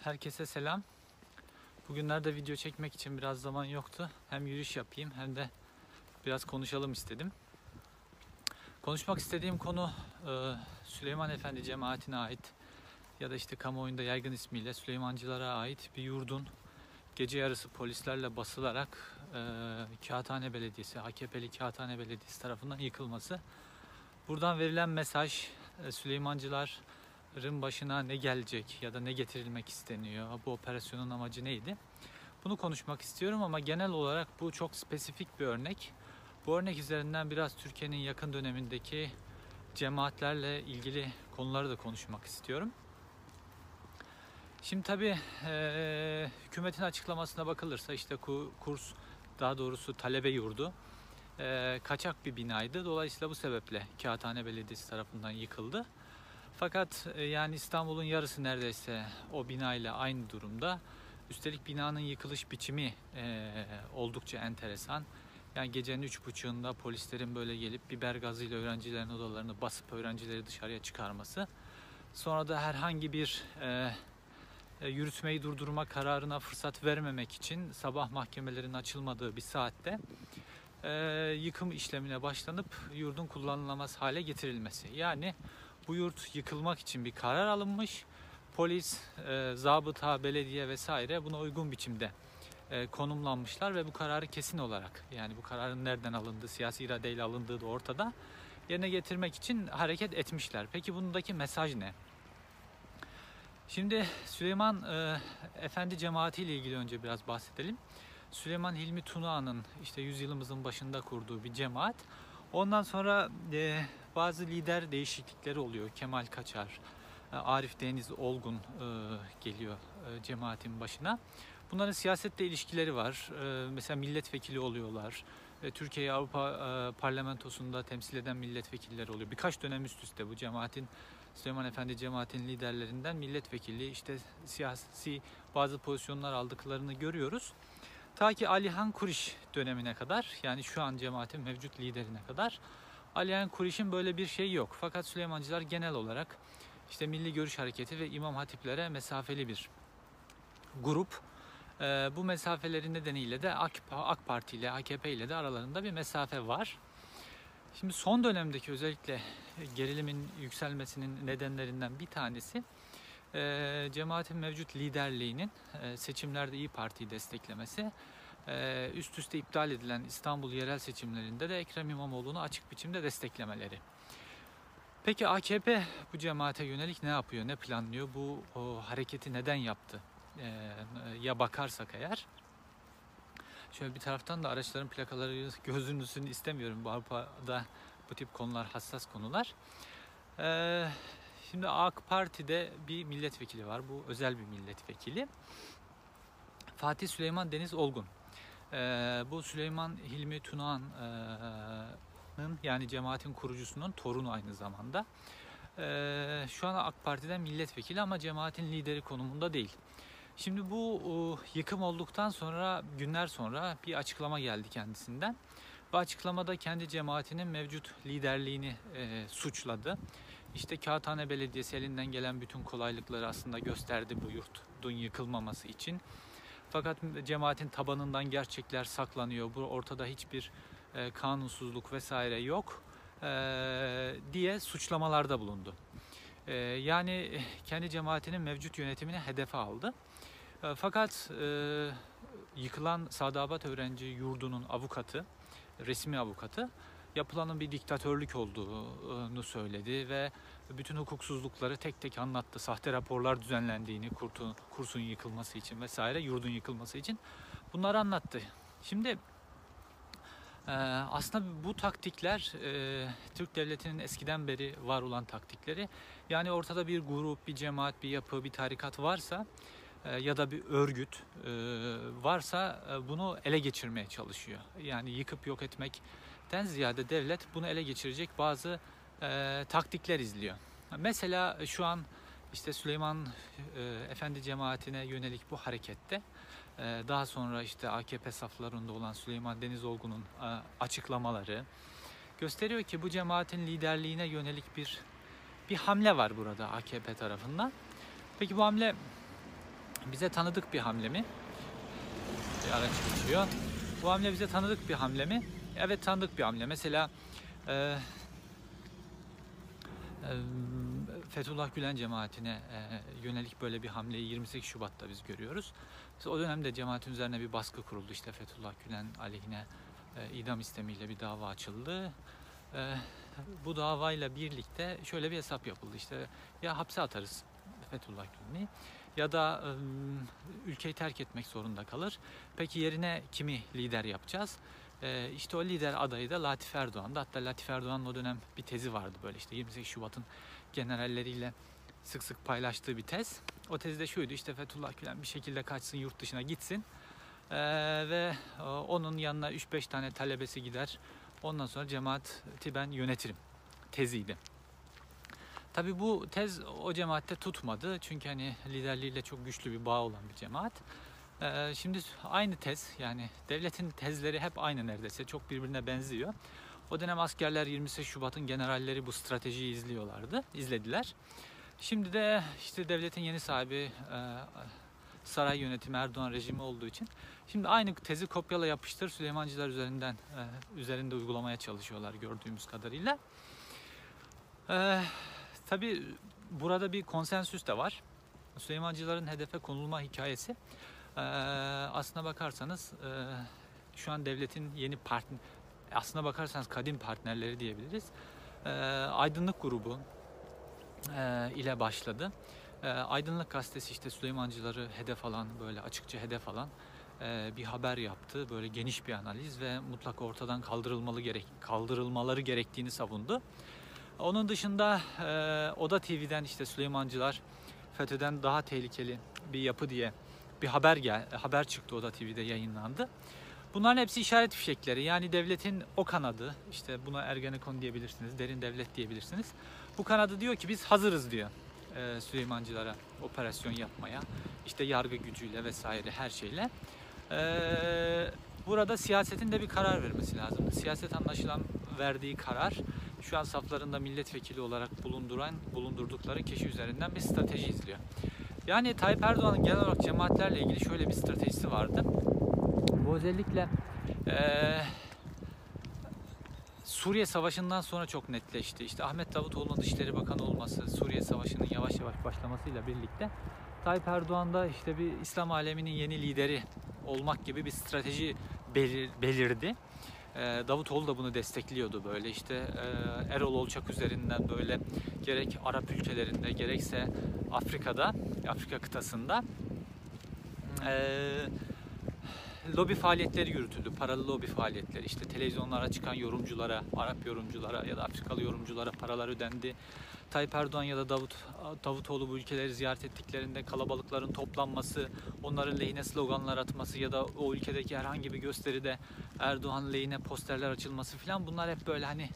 Herkese selam. Bugünlerde video çekmek için biraz zaman yoktu. Hem yürüyüş yapayım hem de biraz konuşalım istedim. Konuşmak istediğim konu e, Süleyman Efendi cemaatine ait ya da işte kamuoyunda yaygın ismiyle Süleymancılara ait bir yurdun gece yarısı polislerle basılarak e, Kağıthane Belediyesi, AKP'li Kağıthane Belediyesi tarafından yıkılması. Buradan verilen mesaj e, Süleymancıların başına ne gelecek ya da ne getirilmek isteniyor, bu operasyonun amacı neydi? Bunu konuşmak istiyorum ama genel olarak bu çok spesifik bir örnek. Bu örnek üzerinden biraz Türkiye'nin yakın dönemindeki cemaatlerle ilgili konuları da konuşmak istiyorum. Şimdi tabii eee, hükümetin açıklamasına bakılırsa işte ku- kurs daha doğrusu talebe yurdu eee, kaçak bir binaydı. Dolayısıyla bu sebeple Kağıthane Belediyesi tarafından yıkıldı. Fakat e, yani İstanbul'un yarısı neredeyse o binayla aynı durumda. Üstelik binanın yıkılış biçimi e, oldukça enteresan. Yani gecenin üç buçuğunda polislerin böyle gelip biber gazıyla öğrencilerin odalarını basıp öğrencileri dışarıya çıkarması. Sonra da herhangi bir e, e, yürütmeyi durdurma kararına fırsat vermemek için sabah mahkemelerin açılmadığı bir saatte e, yıkım işlemine başlanıp yurdun kullanılamaz hale getirilmesi. Yani bu yurt yıkılmak için bir karar alınmış. Polis, e, zabıta, belediye vesaire buna uygun biçimde e, konumlanmışlar ve bu kararı kesin olarak yani bu kararın nereden alındığı, siyasi iradeyle alındığı da ortada yerine getirmek için hareket etmişler. Peki bundaki mesaj ne? Şimdi Süleyman e, Efendi cemaati ile ilgili önce biraz bahsedelim. Süleyman Hilmi Tuna'nın işte yüzyılımızın başında kurduğu bir cemaat. Ondan sonra e, bazı lider değişiklikleri oluyor. Kemal Kaçar, e, Arif Deniz Olgun e, geliyor e, cemaatin başına. Bunların siyasetle ilişkileri var. Mesela milletvekili oluyorlar. E, Türkiye Avrupa Parlamentosu'nda temsil eden milletvekilleri oluyor. Birkaç dönem üst üste bu cemaatin Süleyman Efendi cemaatin liderlerinden milletvekili işte siyasi bazı pozisyonlar aldıklarını görüyoruz. Ta ki Alihan Kuriş dönemine kadar yani şu an cemaatin mevcut liderine kadar Alihan Kuriş'in böyle bir şey yok. Fakat Süleymancılar genel olarak işte Milli Görüş Hareketi ve İmam Hatiplere mesafeli bir grup. Ee, bu mesafeleri nedeniyle de AK, AK Parti ile AKP ile de aralarında bir mesafe var. Şimdi son dönemdeki özellikle gerilimin yükselmesinin nedenlerinden bir tanesi e, cemaatin mevcut liderliğinin e, seçimlerde İyi Parti'yi desteklemesi. Üst üste iptal edilen İstanbul yerel seçimlerinde de Ekrem İmamoğlu'nu açık biçimde desteklemeleri. Peki AKP bu cemaate yönelik ne yapıyor, ne planlıyor? Bu o, hareketi neden yaptı? E, ya bakarsak eğer, Şöyle bir taraftan da araçların plakaları gözünüzün istemiyorum. Bu Avrupa'da bu tip konular hassas konular. Ee, şimdi AK Parti'de bir milletvekili var. Bu özel bir milletvekili. Fatih Süleyman Deniz Olgun. Ee, bu Süleyman Hilmi Tunağan'ın yani cemaatin kurucusunun torunu aynı zamanda. Ee, şu an AK Parti'den milletvekili ama cemaatin lideri konumunda değil. Şimdi bu o, yıkım olduktan sonra günler sonra bir açıklama geldi kendisinden. Bu açıklamada kendi cemaatinin mevcut liderliğini e, suçladı. İşte Kağıthane Belediyesi elinden gelen bütün kolaylıkları aslında gösterdi bu yurtun yıkılmaması için. Fakat cemaatin tabanından gerçekler saklanıyor. Bu ortada hiçbir e, kanunsuzluk vesaire yok e, diye suçlamalarda bulundu. E, yani kendi cemaatinin mevcut yönetimini hedefe aldı. E, Fakat e, yıkılan Sadabat Öğrenci Yurdu'nun avukatı, resmi avukatı yapılanın bir diktatörlük olduğunu söyledi ve bütün hukuksuzlukları tek tek anlattı. Sahte raporlar düzenlendiğini, kurtun, kursun yıkılması için vesaire, yurdun yıkılması için bunları anlattı. Şimdi e, aslında bu taktikler e, Türk Devleti'nin eskiden beri var olan taktikleri. Yani ortada bir grup, bir cemaat, bir yapı, bir tarikat varsa e, ya da bir örgüt varsa bunu ele geçirmeye çalışıyor. Yani yıkıp yok etmekten ziyade devlet bunu ele geçirecek bazı e, taktikler izliyor. Mesela şu an işte Süleyman e, Efendi cemaatine yönelik bu harekette e, daha sonra işte AKP saflarında olan Süleyman Deniz Olgun'un e, açıklamaları gösteriyor ki bu cemaatin liderliğine yönelik bir bir hamle var burada AKP tarafından. Peki bu hamle bize tanıdık bir hamle mi? Bir araç geçiyor. Bu hamle bize tanıdık bir hamle mi? Evet tanıdık bir hamle. Mesela e, e, Fethullah Gülen cemaatine e, yönelik böyle bir hamleyi 28 Şubat'ta biz görüyoruz. O dönemde cemaatin üzerine bir baskı kuruldu. İşte Fethullah Gülen aleyhine e, idam istemiyle bir dava açıldı. E, bu davayla birlikte şöyle bir hesap yapıldı. İşte ya hapse atarız Fethullah Gülen'i ya da ülkeyi terk etmek zorunda kalır. Peki yerine kimi lider yapacağız? E, işte o lider adayı da Latif Erdoğan'dı. Hatta Latif Erdoğan'ın o dönem bir tezi vardı böyle işte 28 Şubat'ın generalleriyle sık sık paylaştığı bir tez. O tezde şuydu işte Fethullah Gülen bir şekilde kaçsın yurt dışına gitsin Ee, ve e, onun yanına 3-5 tane talebesi gider. Ondan sonra cemaati ben yönetirim teziydi. Tabi bu tez o cemaatte tutmadı. Çünkü hani liderliğiyle çok güçlü bir bağ olan bir cemaat. Ee, şimdi aynı tez yani devletin tezleri hep aynı neredeyse. Çok birbirine benziyor. O dönem askerler 28 Şubat'ın generalleri bu stratejiyi izliyorlardı, izlediler. Şimdi de işte devletin yeni sahibi e, saray yönetimi Erdoğan rejimi olduğu için şimdi aynı tezi kopyala yapıştır Süleymancılar üzerinden e, üzerinde uygulamaya çalışıyorlar gördüğümüz kadarıyla. E, Tabi burada bir konsensüs de var. Süleymancıların hedefe konulma hikayesi e, aslına bakarsanız e, şu an devletin yeni partner aslına bakarsanız kadim partnerleri diyebiliriz. E, Aydınlık grubu e, ile başladı. E, Aydınlık gazetesi işte Süleymancıları hedef alan böyle açıkça hedef alan e, bir haber yaptı. Böyle geniş bir analiz ve mutlaka ortadan kaldırılmalı gerek kaldırılmaları gerektiğini savundu. Onun dışında Oda TV'den işte Süleymancılar FETÖ'den daha tehlikeli bir yapı diye bir haber gel haber çıktı Oda TV'de yayınlandı. Bunların hepsi işaret fişekleri. Yani devletin o kanadı, işte buna Ergenekon diyebilirsiniz, derin devlet diyebilirsiniz. Bu kanadı diyor ki biz hazırız diyor e, Süleymancılara operasyon yapmaya. İşte yargı gücüyle vesaire her şeyle. E, burada siyasetin de bir karar vermesi lazım. Siyaset anlaşılan verdiği karar şu an saflarında milletvekili olarak bulunduran bulundurdukları kişi üzerinden bir strateji izliyor. Yani Tayyip Erdoğan'ın genel olarak cemaatlerle ilgili şöyle bir stratejisi vardı. Bu özellikle ee, Suriye Savaşı'ndan sonra çok netleşti. İşte Ahmet Davutoğlu'nun Dışişleri Bakanı olması, Suriye Savaşı'nın yavaş yavaş başlamasıyla birlikte Tayyip Erdoğan da işte bir İslam aleminin yeni lideri olmak gibi bir strateji belir, belirdi. Ee, Davutoğlu da bunu destekliyordu böyle. İşte e, Erol Olçak üzerinden böyle gerek Arap ülkelerinde gerekse Afrika'da, Afrika kıtasında. E, lobi faaliyetleri yürütüldü. Paralı lobi faaliyetleri. İşte televizyonlara çıkan yorumculara, Arap yorumculara ya da Afrikalı yorumculara paralar ödendi. Tayyip Erdoğan ya da Davut Davutoğlu bu ülkeleri ziyaret ettiklerinde kalabalıkların toplanması, onların lehine sloganlar atması ya da o ülkedeki herhangi bir gösteride Erdoğan lehine posterler açılması falan bunlar hep böyle hani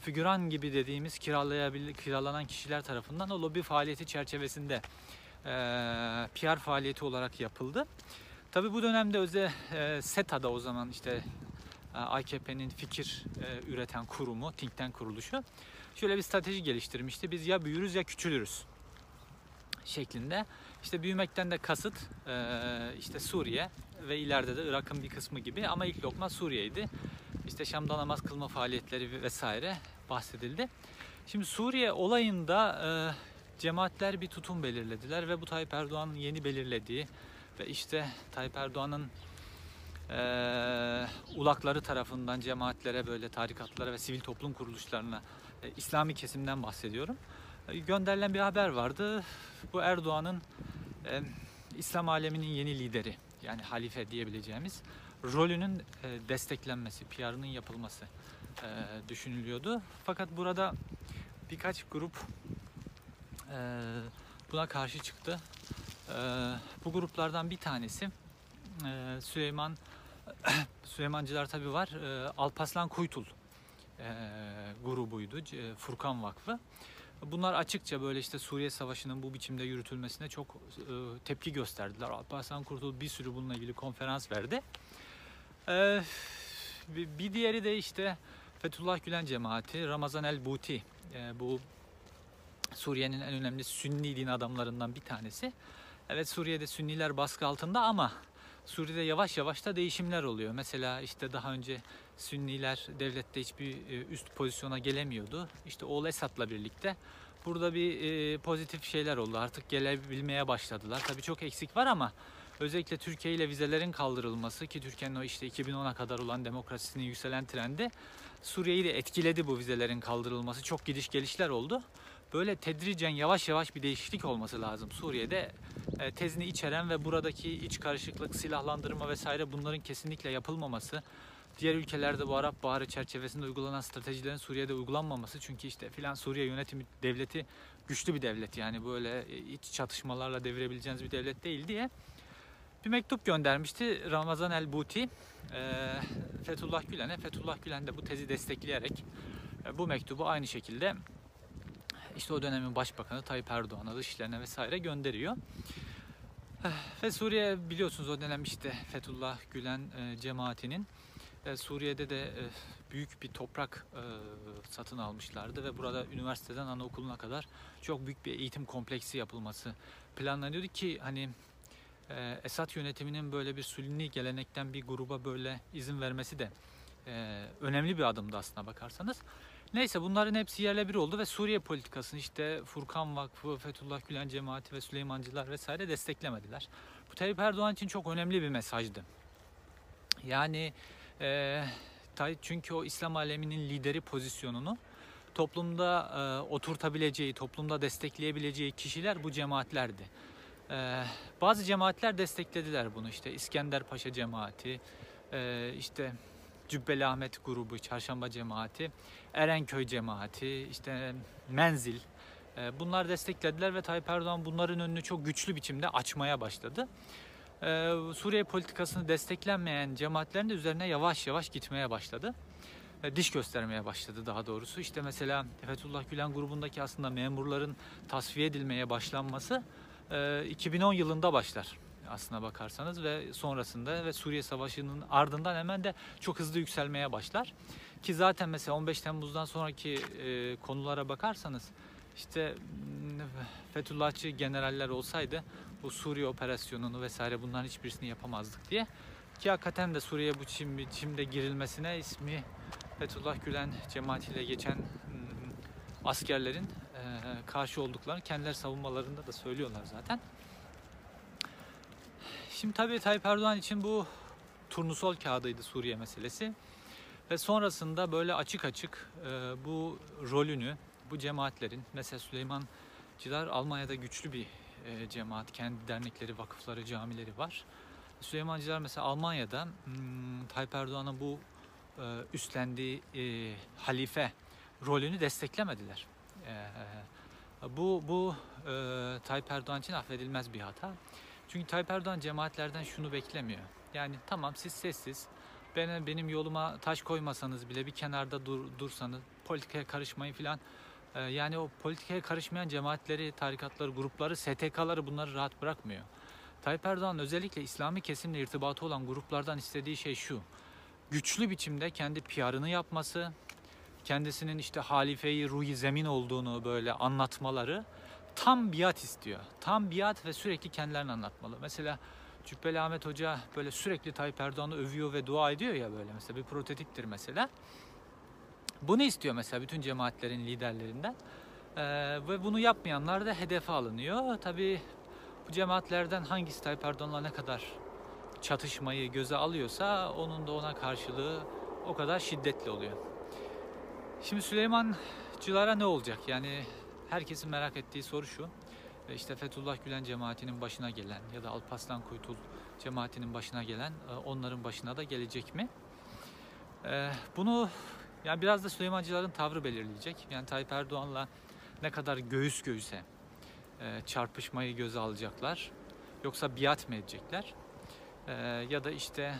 figüran gibi dediğimiz kiralayabil kiralanan kişiler tarafından o lobi faaliyeti çerçevesinde e, PR faaliyeti olarak yapıldı. Tabi bu dönemde öze e, SETA'da o zaman işte e, AKP'nin fikir e, üreten kurumu, think tank kuruluşu şöyle bir strateji geliştirmişti. Biz ya büyürüz ya küçülürüz şeklinde. İşte büyümekten de kasıt e, işte Suriye ve ileride de Irak'ın bir kısmı gibi ama ilk lokma Suriye'ydi. İşte Şam'da namaz kılma faaliyetleri vesaire bahsedildi. Şimdi Suriye olayında e, cemaatler bir tutum belirlediler ve bu Tayyip Erdoğan'ın yeni belirlediği ve işte Tayyip Erdoğan'ın e, ulakları tarafından cemaatlere böyle tarikatlara ve sivil toplum kuruluşlarına e, İslami kesimden bahsediyorum. E, gönderilen bir haber vardı. Bu Erdoğan'ın e, İslam aleminin yeni lideri yani halife diyebileceğimiz rolünün e, desteklenmesi, PR'ının yapılması e, düşünülüyordu. Fakat burada birkaç grup e, buna karşı çıktı. E, bu gruplardan bir tanesi e, Süleyman Süleymancılar tabi var. E, Alpaslan Kuytul e, grubuydu. Furkan Vakfı. Bunlar açıkça böyle işte Suriye Savaşı'nın bu biçimde yürütülmesine çok e, tepki gösterdiler. Alparslan Kurtul bir sürü bununla ilgili konferans verdi. E, bir diğeri de işte Fethullah Gülen cemaati, Ramazan el Buti. Bu Suriye'nin en önemli Sünni din adamlarından bir tanesi. Evet Suriye'de Sünniler baskı altında ama Suriye'de yavaş yavaş da değişimler oluyor. Mesela işte daha önce Sünniler devlette hiçbir e, üst pozisyona gelemiyordu. İşte oğul Esad'la birlikte burada bir e, pozitif şeyler oldu. Artık gelebilmeye başladılar. Tabii çok eksik var ama özellikle Türkiye ile vizelerin kaldırılması ki Türkiye'nin o işte 2010'a kadar olan demokrasisinin yükselen trendi Suriye'yi de etkiledi bu vizelerin kaldırılması. Çok gidiş gelişler oldu. Böyle tedricen yavaş yavaş bir değişiklik olması lazım. Suriye'de e, tezini içeren ve buradaki iç karışıklık, silahlandırma vesaire bunların kesinlikle yapılmaması. Diğer ülkelerde bu Arap Baharı çerçevesinde uygulanan stratejilerin Suriye'de uygulanmaması. Çünkü işte filan Suriye yönetimi devleti güçlü bir devlet. Yani böyle e, iç çatışmalarla devirebileceğiniz bir devlet değil diye bir mektup göndermişti Ramazan El Buti e, Fethullah Gülen'e. Fethullah Gülen de bu tezi destekleyerek e, bu mektubu aynı şekilde işte o dönemin başbakanı Tayyip Erdoğan'a, dışişlerine vesaire gönderiyor. Eh, Ve Suriye biliyorsunuz o dönem işte Fethullah Gülen e, cemaatinin e, Suriye'de de büyük bir toprak satın almışlardı ve burada üniversiteden anaokuluna kadar çok büyük bir eğitim kompleksi yapılması planlanıyordu ki hani e, Esad yönetiminin böyle bir sünni gelenekten bir gruba böyle izin vermesi de önemli bir adımdı aslına bakarsanız. Neyse bunların hepsi yerle bir oldu ve Suriye politikasını işte Furkan Vakfı, Fethullah Gülen Cemaati ve Süleymancılar vesaire desteklemediler. Bu Tayyip Erdoğan için çok önemli bir mesajdı. Yani e, çünkü o İslam aleminin lideri pozisyonunu toplumda e, oturtabileceği, toplumda destekleyebileceği kişiler bu cemaatlerdi. E, bazı cemaatler desteklediler bunu işte İskender Paşa cemaati, e, işte Cübbeli Ahmet grubu, Çarşamba cemaati, Erenköy cemaati, işte Menzil. e, Bunlar desteklediler ve Tayyip Erdoğan bunların önünü çok güçlü biçimde açmaya başladı. E, Suriye politikasını desteklenmeyen cemaatlerin de üzerine yavaş yavaş gitmeye başladı. E, Diş göstermeye başladı daha doğrusu. İşte mesela Fethullah Gülen grubundaki aslında memurların tasfiye edilmeye başlanması e, 2010 yılında başlar aslına bakarsanız ve sonrasında ve Suriye Savaşı'nın ardından hemen de çok hızlı yükselmeye başlar. Ki zaten mesela 15 Temmuz'dan sonraki e, konulara bakarsanız işte Fethullahçı generaller olsaydı bu Suriye operasyonunu vesaire bunların hiçbirisini yapamazdık diye. Ki hakikaten de Suriye bu biçim, biçimde girilmesine ismi Fethullah Gülen cemaatiyle geçen askerlerin e, karşı olduklarını kendileri savunmalarında da söylüyorlar zaten. Şimdi tabii Tayyip Erdoğan için bu turnusol kağıdıydı Suriye meselesi. Ve sonrasında böyle açık açık e, bu rolünü, bu cemaatlerin, mesela Süleymancılar Almanya'da güçlü bir e, cemaat. Kendi dernekleri, vakıfları, camileri var. Süleymancılar mesela Almanya'da hmm, Tayyip Erdoğan'ın bu e, üstlendiği e, halife rolünü desteklemediler. E, bu bu e, Tayyip Erdoğan için affedilmez bir hata. Çünkü Tayyip Erdoğan cemaatlerden şunu beklemiyor. Yani tamam siz sessiz, ben, benim yoluma taş koymasanız bile bir kenarda dur, dursanız, politikaya karışmayın filan. Ee, yani o politikaya karışmayan cemaatleri, tarikatları, grupları, STK'ları bunları rahat bırakmıyor. Tayyip Erdoğan özellikle İslami kesimle irtibatı olan gruplardan istediği şey şu. Güçlü biçimde kendi PR'ını yapması, kendisinin işte halifeyi ruhi zemin olduğunu böyle anlatmaları tam biat istiyor. Tam biat ve sürekli kendilerini anlatmalı. Mesela Cübbeli Ahmet Hoca böyle sürekli Tayyip Erdoğan'ı övüyor ve dua ediyor ya böyle mesela bir prototiptir mesela. Bunu istiyor mesela bütün cemaatlerin liderlerinden. Ee, ve bunu yapmayanlar da hedefe alınıyor. Tabii bu cemaatlerden hangisi Tayyip Erdoğan'la ne kadar çatışmayı göze alıyorsa onun da ona karşılığı o kadar şiddetli oluyor. Şimdi Süleymancılara ne olacak? Yani herkesin merak ettiği soru şu. E, İşte Fethullah Gülen cemaatinin başına gelen ya da Alparslan Kuytul cemaatinin başına gelen e, onların başına da gelecek mi? E, Bunu yani biraz da Süleymancıların tavrı belirleyecek. Yani Tayyip Erdoğan'la ne kadar göğüs göğüse çarpışmayı göze alacaklar. Yoksa biat mı edecekler? Ya da işte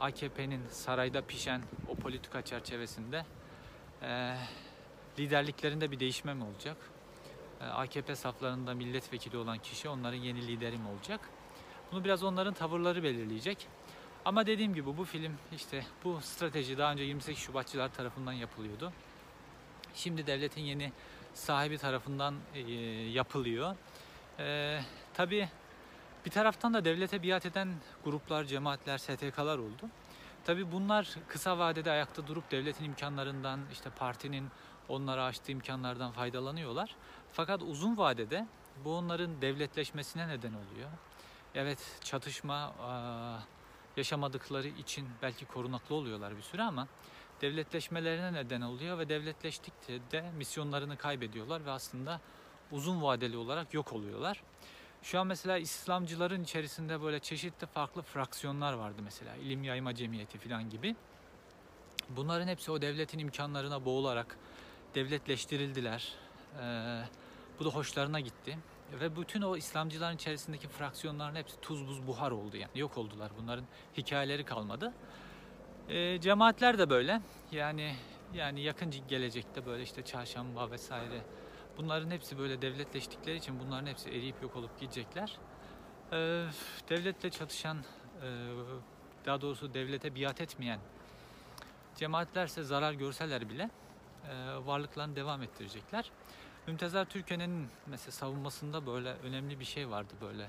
AKP'nin sarayda pişen o politika çerçevesinde liderliklerinde bir değişme mi olacak? E, AKP saflarında milletvekili olan kişi onların yeni lideri mi olacak? Bunu biraz onların tavırları belirleyecek. Ama dediğim gibi bu film işte bu strateji daha önce 28 Şubatçılar tarafından yapılıyordu. Şimdi devletin yeni sahibi tarafından e, yapılıyor. E, tabii Bir taraftan da devlete biat eden gruplar, cemaatler, STK'lar oldu. Tabii bunlar kısa vadede ayakta durup devletin imkanlarından, işte partinin onlara açtığı imkanlardan faydalanıyorlar. Fakat uzun vadede bu onların devletleşmesine neden oluyor. Evet çatışma yaşamadıkları için belki korunaklı oluyorlar bir süre ama devletleşmelerine neden oluyor ve devletleştikçe de misyonlarını kaybediyorlar ve aslında uzun vadeli olarak yok oluyorlar. Şu an mesela İslamcıların içerisinde böyle çeşitli farklı fraksiyonlar vardı mesela. İlim Yayma Cemiyeti falan gibi. Bunların hepsi o devletin imkanlarına boğularak devletleştirildiler. Ee, bu da hoşlarına gitti. Ve bütün o İslamcıların içerisindeki fraksiyonların hepsi tuz buz buhar oldu yani. Yok oldular. Bunların hikayeleri kalmadı. Ee, cemaatler de böyle. Yani yani yakın gelecekte böyle işte çarşamba vesaire bunların hepsi böyle devletleştikleri için bunların hepsi eriyip yok olup gidecekler. Ee, devletle çatışan e, daha doğrusu devlete biat etmeyen cemaatlerse zarar görseler bile e, varlıklarını devam ettirecekler. Mümtazar Türkiye'nin mesela savunmasında böyle önemli bir şey vardı böyle.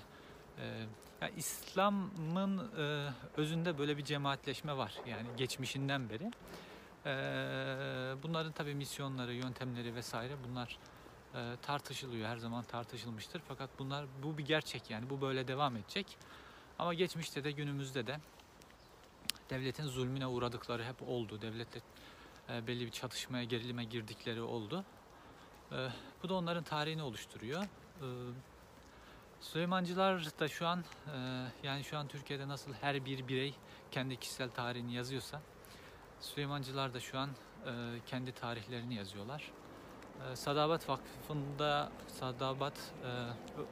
E, ya İslam'ın e, özünde böyle bir cemaatleşme var yani geçmişinden beri. E, bunların tabi misyonları, yöntemleri vesaire bunlar e, tartışılıyor her zaman tartışılmıştır. Fakat bunlar bu bir gerçek yani bu böyle devam edecek. Ama geçmişte de günümüzde de devletin zulmüne uğradıkları hep oldu. Devletle e, belli bir çatışmaya, gerilime girdikleri oldu. E, bu da onların tarihini oluşturuyor. E, Süleymancılar da şu an e, yani şu an Türkiye'de nasıl her bir birey kendi kişisel tarihini yazıyorsa Süleymancılar da şu an kendi tarihlerini yazıyorlar. E, Sadabat Vakfı'nda Sadabat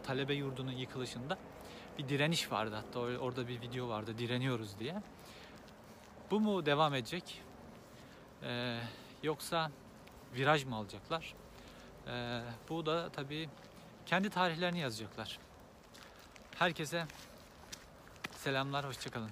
talebe yurdunun yıkılışında bir direniş vardı hatta or- orada bir video vardı direniyoruz diye. Bu mu devam edecek? E, yoksa viraj mı alacaklar? E, bu da tabii kendi tarihlerini yazacaklar. Herkese selamlar, hoşçakalın.